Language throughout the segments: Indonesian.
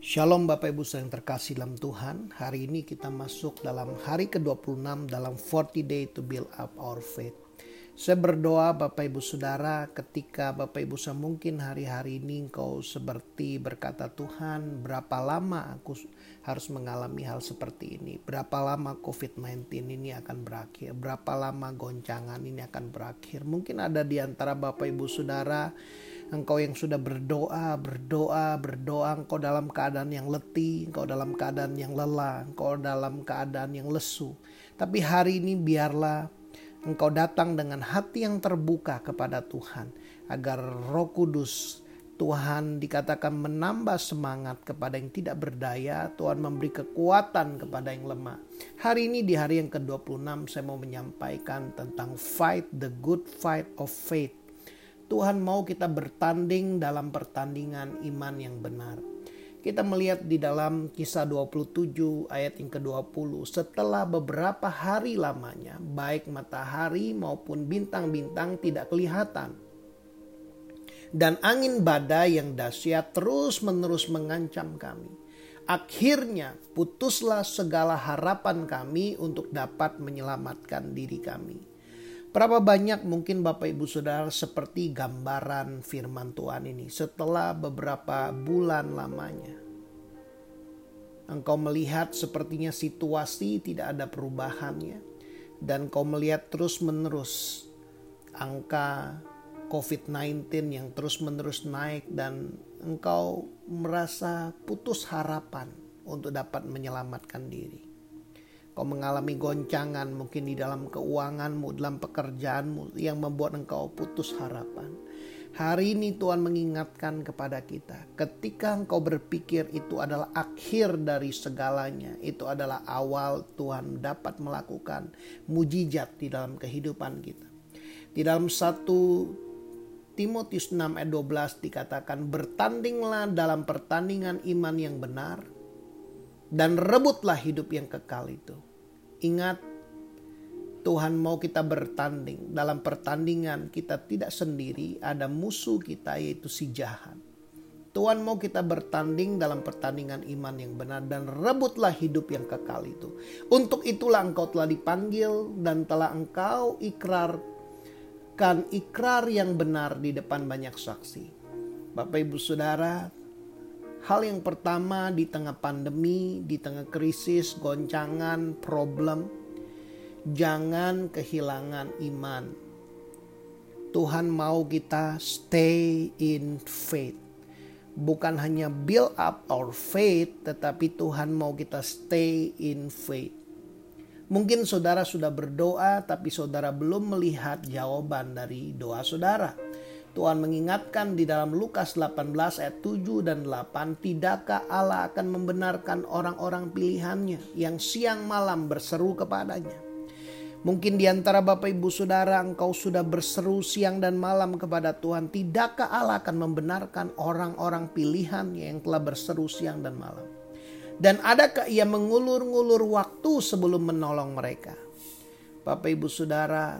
Shalom Bapak Ibu yang terkasih dalam Tuhan. Hari ini kita masuk dalam hari ke-26 dalam 40 day to build up our faith. Saya berdoa Bapak Ibu Saudara ketika Bapak Ibu saya mungkin hari-hari ini engkau seperti berkata Tuhan berapa lama aku harus mengalami hal seperti ini. Berapa lama COVID-19 ini akan berakhir. Berapa lama goncangan ini akan berakhir. Mungkin ada di antara Bapak Ibu Saudara Engkau yang sudah berdoa, berdoa, berdoa, engkau dalam keadaan yang letih, engkau dalam keadaan yang lelah, engkau dalam keadaan yang lesu. Tapi hari ini biarlah engkau datang dengan hati yang terbuka kepada Tuhan, agar Roh Kudus Tuhan dikatakan menambah semangat kepada yang tidak berdaya, Tuhan memberi kekuatan kepada yang lemah. Hari ini di hari yang ke-26 saya mau menyampaikan tentang fight the good fight of faith Tuhan mau kita bertanding dalam pertandingan iman yang benar. Kita melihat di dalam kisah 27 ayat yang ke-20. Setelah beberapa hari lamanya, baik matahari maupun bintang-bintang tidak kelihatan. Dan angin badai yang dahsyat terus-menerus mengancam kami. Akhirnya putuslah segala harapan kami untuk dapat menyelamatkan diri kami. Berapa banyak mungkin Bapak Ibu Saudara seperti gambaran firman Tuhan ini setelah beberapa bulan lamanya. Engkau melihat sepertinya situasi tidak ada perubahannya. Dan kau melihat terus menerus angka COVID-19 yang terus menerus naik dan engkau merasa putus harapan untuk dapat menyelamatkan diri. Kau mengalami goncangan mungkin di dalam keuanganmu, dalam pekerjaanmu yang membuat engkau putus harapan. Hari ini Tuhan mengingatkan kepada kita, ketika engkau berpikir itu adalah akhir dari segalanya, itu adalah awal Tuhan dapat melakukan mujizat di dalam kehidupan kita. Di dalam satu Timotius 6 ayat 12 dikatakan bertandinglah dalam pertandingan iman yang benar dan rebutlah hidup yang kekal itu. Ingat, Tuhan mau kita bertanding. Dalam pertandingan kita tidak sendiri, ada musuh kita yaitu si jahat. Tuhan mau kita bertanding dalam pertandingan iman yang benar dan rebutlah hidup yang kekal itu. Untuk itulah engkau telah dipanggil dan telah engkau ikrarkan ikrar yang benar di depan banyak saksi. Bapak Ibu Saudara, Hal yang pertama di tengah pandemi, di tengah krisis, goncangan, problem, jangan kehilangan iman. Tuhan mau kita stay in faith. Bukan hanya build up our faith, tetapi Tuhan mau kita stay in faith. Mungkin saudara sudah berdoa, tapi saudara belum melihat jawaban dari doa saudara Tuhan mengingatkan di dalam Lukas 18 ayat 7 dan 8, tidakkah Allah akan membenarkan orang-orang pilihannya yang siang malam berseru kepadanya? Mungkin di antara Bapak Ibu Saudara engkau sudah berseru siang dan malam kepada Tuhan. Tidakkah Allah akan membenarkan orang-orang pilihannya yang telah berseru siang dan malam? Dan adakah ia mengulur-ngulur waktu sebelum menolong mereka? Bapak Ibu Saudara,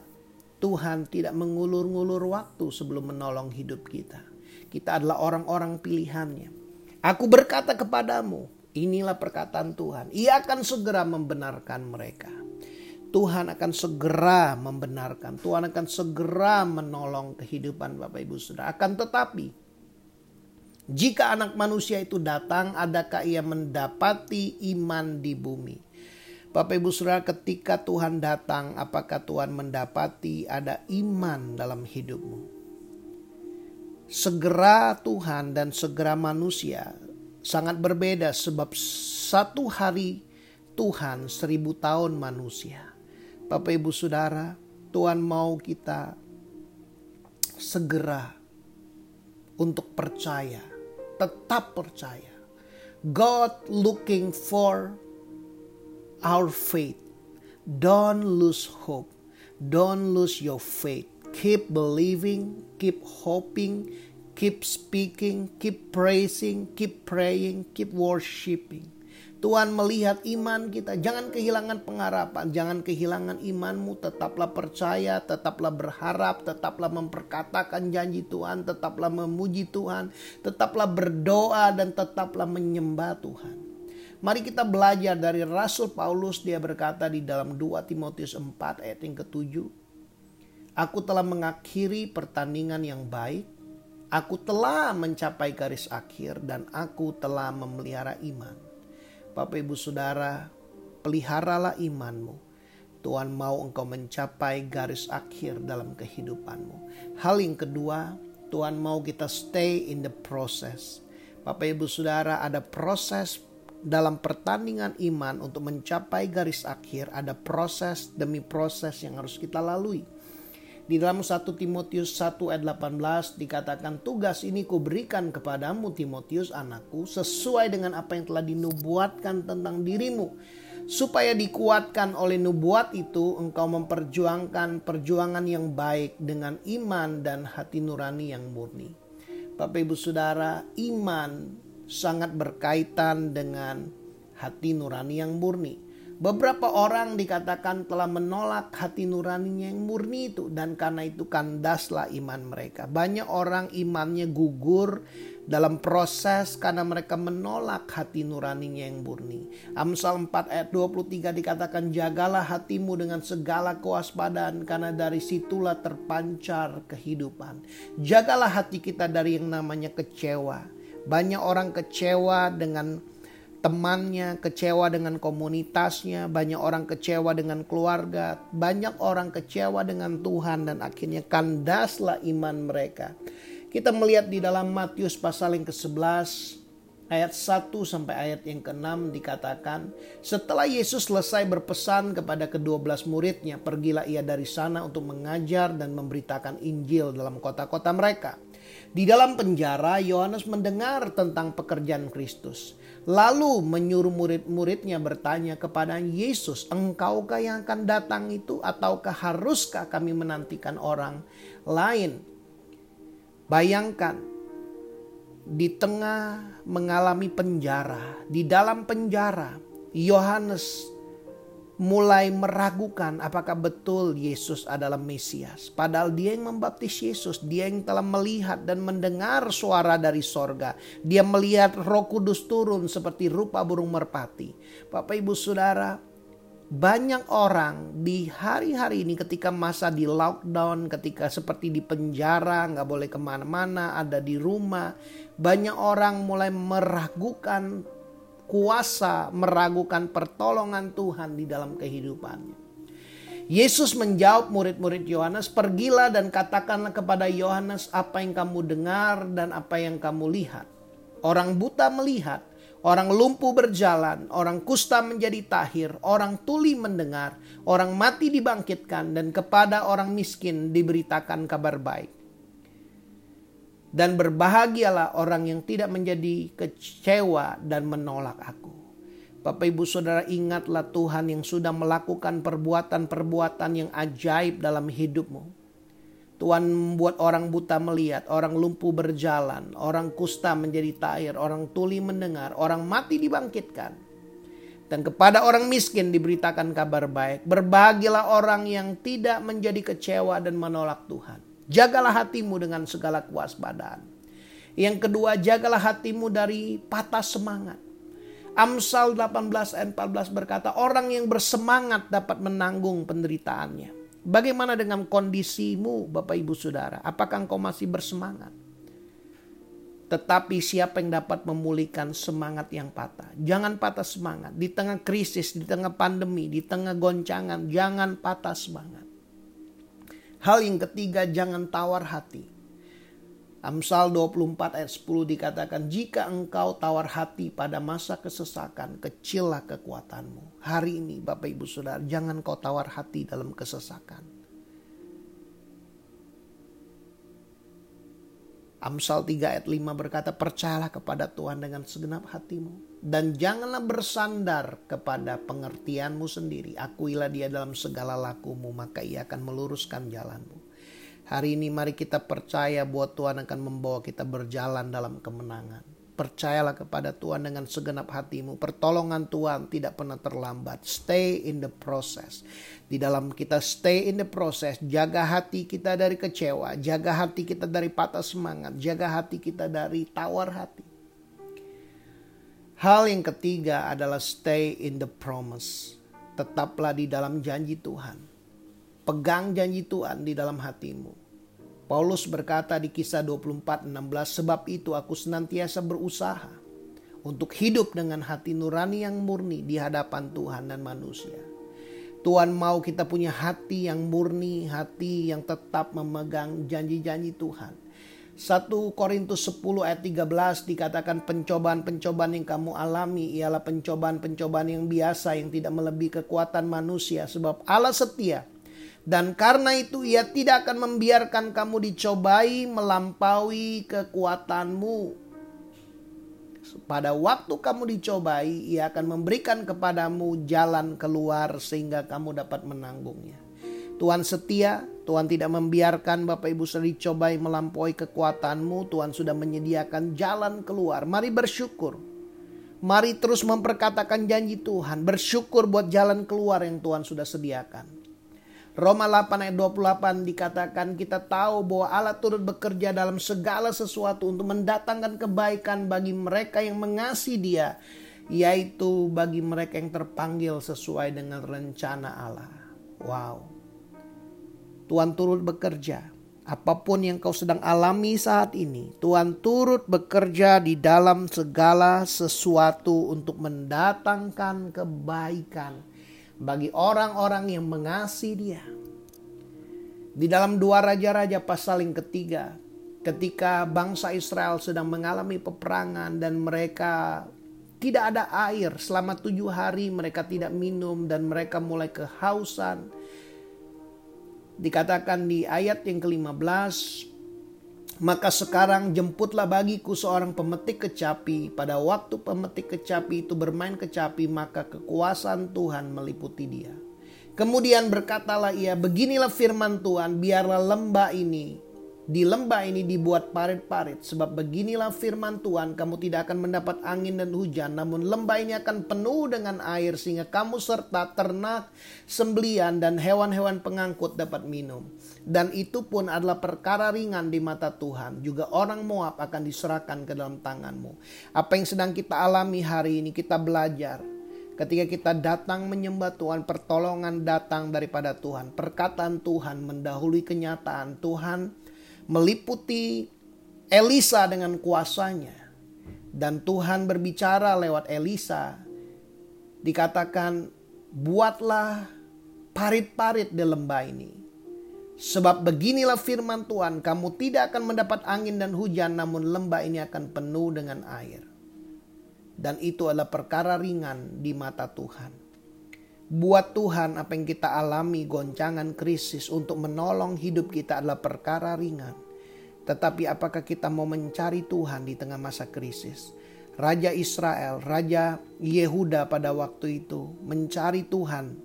Tuhan tidak mengulur-ngulur waktu sebelum menolong hidup kita. Kita adalah orang-orang pilihannya. Aku berkata kepadamu, inilah perkataan Tuhan. Ia akan segera membenarkan mereka. Tuhan akan segera membenarkan. Tuhan akan segera menolong kehidupan Bapak Ibu Saudara. Akan tetapi, jika anak manusia itu datang, adakah ia mendapati iman di bumi? Bapak Ibu Saudara ketika Tuhan datang apakah Tuhan mendapati ada iman dalam hidupmu? Segera Tuhan dan segera manusia sangat berbeda sebab satu hari Tuhan seribu tahun manusia. Bapak Ibu Saudara Tuhan mau kita segera untuk percaya, tetap percaya. God looking for our faith. Don't lose hope. Don't lose your faith. Keep believing, keep hoping, keep speaking, keep praising, keep praying, keep worshiping. Tuhan melihat iman kita. Jangan kehilangan pengharapan, jangan kehilangan imanmu. Tetaplah percaya, tetaplah berharap, tetaplah memperkatakan janji Tuhan, tetaplah memuji Tuhan, tetaplah berdoa dan tetaplah menyembah Tuhan. Mari kita belajar dari Rasul Paulus dia berkata di dalam 2 Timotius 4 ayat yang ketujuh. Aku telah mengakhiri pertandingan yang baik. Aku telah mencapai garis akhir dan aku telah memelihara iman. Bapak Ibu Saudara, peliharalah imanmu. Tuhan mau engkau mencapai garis akhir dalam kehidupanmu. Hal yang kedua, Tuhan mau kita stay in the process. Bapak Ibu Saudara, ada proses dalam pertandingan iman untuk mencapai garis akhir, ada proses demi proses yang harus kita lalui. Di dalam 1 Timotius 1 ayat 18 dikatakan tugas ini kuberikan kepadamu Timotius anakku sesuai dengan apa yang telah dinubuatkan tentang dirimu. Supaya dikuatkan oleh nubuat itu engkau memperjuangkan perjuangan yang baik dengan iman dan hati nurani yang murni. Bapak ibu saudara iman sangat berkaitan dengan hati nurani yang murni. Beberapa orang dikatakan telah menolak hati nuraninya yang murni itu dan karena itu kandaslah iman mereka. Banyak orang imannya gugur dalam proses karena mereka menolak hati nuraninya yang murni. Amsal 4 ayat 23 dikatakan jagalah hatimu dengan segala kewaspadaan karena dari situlah terpancar kehidupan. Jagalah hati kita dari yang namanya kecewa. Banyak orang kecewa dengan temannya, kecewa dengan komunitasnya, banyak orang kecewa dengan keluarga, banyak orang kecewa dengan Tuhan dan akhirnya kandaslah iman mereka. Kita melihat di dalam Matius pasal yang ke-11 ayat 1 sampai ayat yang ke-6 dikatakan, setelah Yesus selesai berpesan kepada kedua belas muridnya, pergilah ia dari sana untuk mengajar dan memberitakan Injil dalam kota-kota mereka. Di dalam penjara, Yohanes mendengar tentang pekerjaan Kristus. Lalu menyuruh murid-muridnya bertanya kepada Yesus, engkaukah yang akan datang itu ataukah haruskah kami menantikan orang lain? Bayangkan, di tengah mengalami penjara, di dalam penjara, Yohanes mulai meragukan apakah betul Yesus adalah Mesias. Padahal dia yang membaptis Yesus, dia yang telah melihat dan mendengar suara dari sorga. Dia melihat roh kudus turun seperti rupa burung merpati. Bapak ibu saudara, banyak orang di hari-hari ini ketika masa di lockdown, ketika seperti di penjara, nggak boleh ke mana-mana, ada di rumah. Banyak orang mulai meragukan kuasa meragukan pertolongan Tuhan di dalam kehidupannya. Yesus menjawab murid-murid Yohanes, "Pergilah dan katakanlah kepada Yohanes apa yang kamu dengar dan apa yang kamu lihat. Orang buta melihat, orang lumpuh berjalan, orang kusta menjadi tahir, orang tuli mendengar, orang mati dibangkitkan, dan kepada orang miskin diberitakan kabar baik." Dan berbahagialah orang yang tidak menjadi kecewa dan menolak aku. Bapak ibu saudara ingatlah Tuhan yang sudah melakukan perbuatan-perbuatan yang ajaib dalam hidupmu. Tuhan membuat orang buta melihat, orang lumpuh berjalan, orang kusta menjadi tair, orang tuli mendengar, orang mati dibangkitkan. Dan kepada orang miskin diberitakan kabar baik. Berbahagialah orang yang tidak menjadi kecewa dan menolak Tuhan. Jagalah hatimu dengan segala kewaspadaan. Yang kedua, jagalah hatimu dari patah semangat. Amsal 18 ayat 14 berkata, orang yang bersemangat dapat menanggung penderitaannya. Bagaimana dengan kondisimu Bapak Ibu Saudara? Apakah engkau masih bersemangat? Tetapi siapa yang dapat memulihkan semangat yang patah? Jangan patah semangat. Di tengah krisis, di tengah pandemi, di tengah goncangan, jangan patah semangat. Hal yang ketiga jangan tawar hati. Amsal 24 ayat 10 dikatakan jika engkau tawar hati pada masa kesesakan kecillah kekuatanmu. Hari ini Bapak Ibu Saudara jangan kau tawar hati dalam kesesakan. Amsal 3 ayat 5 berkata, percayalah kepada Tuhan dengan segenap hatimu. Dan janganlah bersandar kepada pengertianmu sendiri. Akuilah dia dalam segala lakumu, maka ia akan meluruskan jalanmu. Hari ini mari kita percaya bahwa Tuhan akan membawa kita berjalan dalam kemenangan. Percayalah kepada Tuhan dengan segenap hatimu. Pertolongan Tuhan tidak pernah terlambat. Stay in the process. Di dalam kita stay in the process, jaga hati kita dari kecewa, jaga hati kita dari patah semangat, jaga hati kita dari tawar hati. Hal yang ketiga adalah stay in the promise. Tetaplah di dalam janji Tuhan. Pegang janji Tuhan di dalam hatimu. Paulus berkata di kisah 24:16, sebab itu aku senantiasa berusaha untuk hidup dengan hati nurani yang murni di hadapan Tuhan dan manusia. Tuhan mau kita punya hati yang murni, hati yang tetap memegang janji-janji Tuhan. 1 Korintus 10 ayat 13 dikatakan pencobaan-pencobaan yang kamu alami ialah pencobaan-pencobaan yang biasa yang tidak melebihi kekuatan manusia sebab Allah setia dan karena itu ia tidak akan membiarkan kamu dicobai melampaui kekuatanmu. Pada waktu kamu dicobai, ia akan memberikan kepadamu jalan keluar sehingga kamu dapat menanggungnya. Tuhan setia, Tuhan tidak membiarkan Bapak Ibu sudah dicobai melampaui kekuatanmu. Tuhan sudah menyediakan jalan keluar. Mari bersyukur. Mari terus memperkatakan janji Tuhan. Bersyukur buat jalan keluar yang Tuhan sudah sediakan. Roma 8 ayat 28 dikatakan kita tahu bahwa Allah turut bekerja dalam segala sesuatu untuk mendatangkan kebaikan bagi mereka yang mengasihi dia. Yaitu bagi mereka yang terpanggil sesuai dengan rencana Allah. Wow. Tuhan turut bekerja. Apa pun yang kau sedang alami saat ini, Tuhan turut bekerja di dalam segala sesuatu untuk mendatangkan kebaikan bagi orang-orang yang mengasihi dia. Di dalam dua raja-raja pasal yang ketiga, ketika bangsa Israel sedang mengalami peperangan dan mereka tidak ada air selama tujuh hari mereka tidak minum dan mereka mulai kehausan. Dikatakan di ayat yang ke-15, maka sekarang jemputlah bagiku seorang pemetik kecapi. Pada waktu pemetik kecapi itu bermain kecapi, maka kekuasaan Tuhan meliputi dia. Kemudian berkatalah ia, beginilah firman Tuhan, biarlah lembah ini di lembah ini dibuat parit-parit sebab beginilah firman Tuhan kamu tidak akan mendapat angin dan hujan namun lembah ini akan penuh dengan air sehingga kamu serta ternak sembelian dan hewan-hewan pengangkut dapat minum dan itu pun adalah perkara ringan di mata Tuhan juga orang Moab akan diserahkan ke dalam tanganmu apa yang sedang kita alami hari ini kita belajar Ketika kita datang menyembah Tuhan, pertolongan datang daripada Tuhan. Perkataan Tuhan mendahului kenyataan. Tuhan meliputi Elisa dengan kuasanya. Dan Tuhan berbicara lewat Elisa. Dikatakan, buatlah parit-parit di lembah ini. Sebab beginilah firman Tuhan, kamu tidak akan mendapat angin dan hujan, namun lembah ini akan penuh dengan air. Dan itu adalah perkara ringan di mata Tuhan. Buat Tuhan apa yang kita alami goncangan krisis untuk menolong hidup kita adalah perkara ringan. Tetapi apakah kita mau mencari Tuhan di tengah masa krisis? Raja Israel, Raja Yehuda pada waktu itu mencari Tuhan,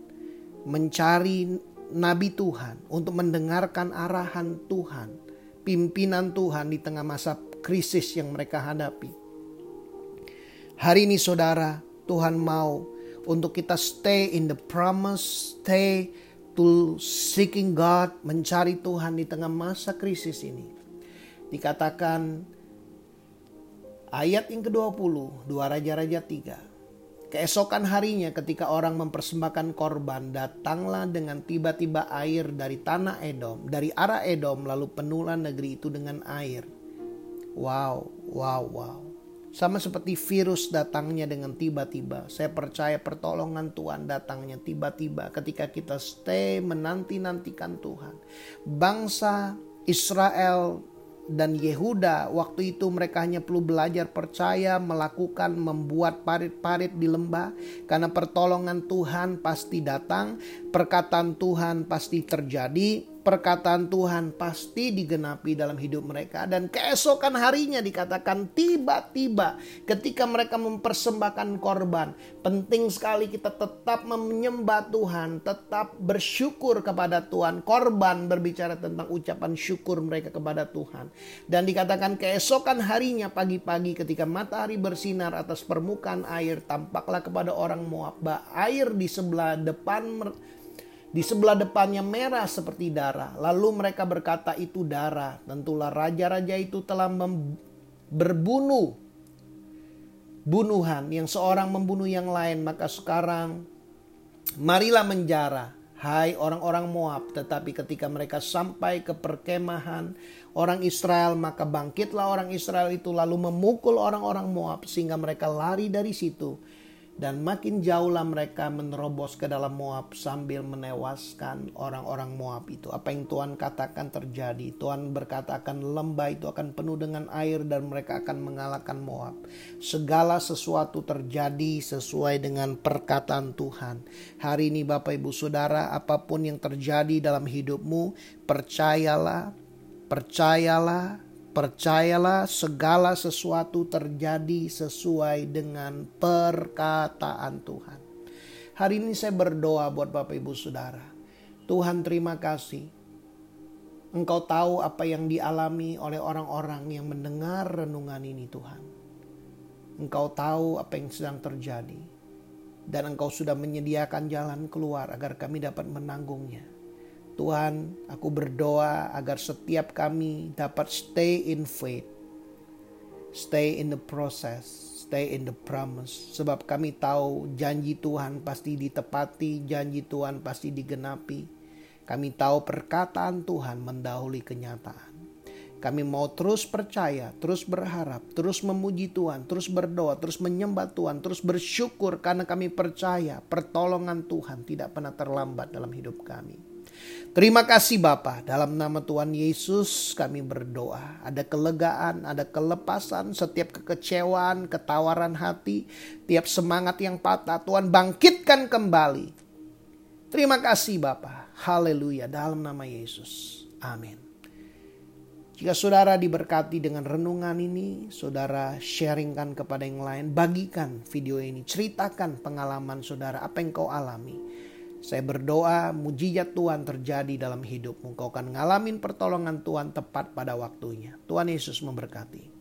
mencari Nabi Tuhan untuk mendengarkan arahan Tuhan, pimpinan Tuhan di tengah masa krisis yang mereka hadapi. Hari ini saudara, Tuhan mau untuk kita stay in the promise, stay to seeking God, mencari Tuhan di tengah masa krisis ini. Dikatakan ayat yang ke-20, dua Raja-Raja 3. Keesokan harinya ketika orang mempersembahkan korban, datanglah dengan tiba-tiba air dari tanah Edom, dari arah Edom, lalu penuhlah negeri itu dengan air. Wow, wow, wow. Sama seperti virus datangnya dengan tiba-tiba. Saya percaya pertolongan Tuhan datangnya tiba-tiba ketika kita stay menanti-nantikan Tuhan. Bangsa Israel dan Yehuda waktu itu mereka hanya perlu belajar percaya melakukan membuat parit-parit di lembah karena pertolongan Tuhan pasti datang perkataan Tuhan pasti terjadi perkataan Tuhan pasti digenapi dalam hidup mereka. Dan keesokan harinya dikatakan tiba-tiba ketika mereka mempersembahkan korban penting sekali kita tetap menyembah Tuhan tetap bersyukur kepada Tuhan. Korban berbicara tentang ucapan syukur mereka kepada Tuhan. Dan dikatakan keesokan harinya pagi-pagi ketika matahari bersinar atas permukaan air tampaklah kepada orang Moab air di sebelah depan di sebelah depannya merah seperti darah. Lalu mereka berkata itu darah. Tentulah raja-raja itu telah berbunuh bunuhan yang seorang membunuh yang lain. Maka sekarang marilah menjara. Hai orang-orang Moab, tetapi ketika mereka sampai ke perkemahan orang Israel, maka bangkitlah orang Israel itu lalu memukul orang-orang Moab sehingga mereka lari dari situ dan makin jauhlah mereka menerobos ke dalam Moab sambil menewaskan orang-orang Moab itu. Apa yang Tuhan katakan terjadi. Tuhan berkata akan lembah itu akan penuh dengan air dan mereka akan mengalahkan Moab. Segala sesuatu terjadi sesuai dengan perkataan Tuhan. Hari ini Bapak Ibu Saudara apa pun yang terjadi dalam hidupmu percayalah, percayalah Percayalah segala sesuatu terjadi sesuai dengan perkataan Tuhan. Hari ini saya berdoa buat Bapak Ibu Saudara. Tuhan terima kasih. Engkau tahu apa yang dialami oleh orang-orang yang mendengar renungan ini Tuhan. Engkau tahu apa yang sedang terjadi. Dan engkau sudah menyediakan jalan keluar agar kami dapat menanggungnya. Tuhan, aku berdoa agar setiap kami dapat stay in faith, stay in the process, stay in the promise. Sebab kami tahu janji Tuhan pasti ditepati, janji Tuhan pasti digenapi. Kami tahu perkataan Tuhan mendahului kenyataan. Kami mau terus percaya, terus berharap, terus memuji Tuhan, terus berdoa, terus menyembah Tuhan, terus bersyukur karena kami percaya pertolongan Tuhan tidak pernah terlambat dalam hidup kami. Terima kasih Bapa, dalam nama Tuhan Yesus kami berdoa. Ada kelegaan, ada kelepasan, setiap kekecewaan, ketawaran hati, tiap semangat yang patah Tuhan bangkitkan kembali. Terima kasih Bapa. Haleluya dalam nama Yesus. Amin. Jika saudara diberkati dengan renungan ini, saudara sharingkan kepada yang lain, bagikan video ini, ceritakan pengalaman saudara, apa yang kau alami. Saya berdoa mujizat Tuhan terjadi dalam hidupmu. Kau akan ngalamin pertolongan Tuhan tepat pada waktunya. Tuhan Yesus memberkati.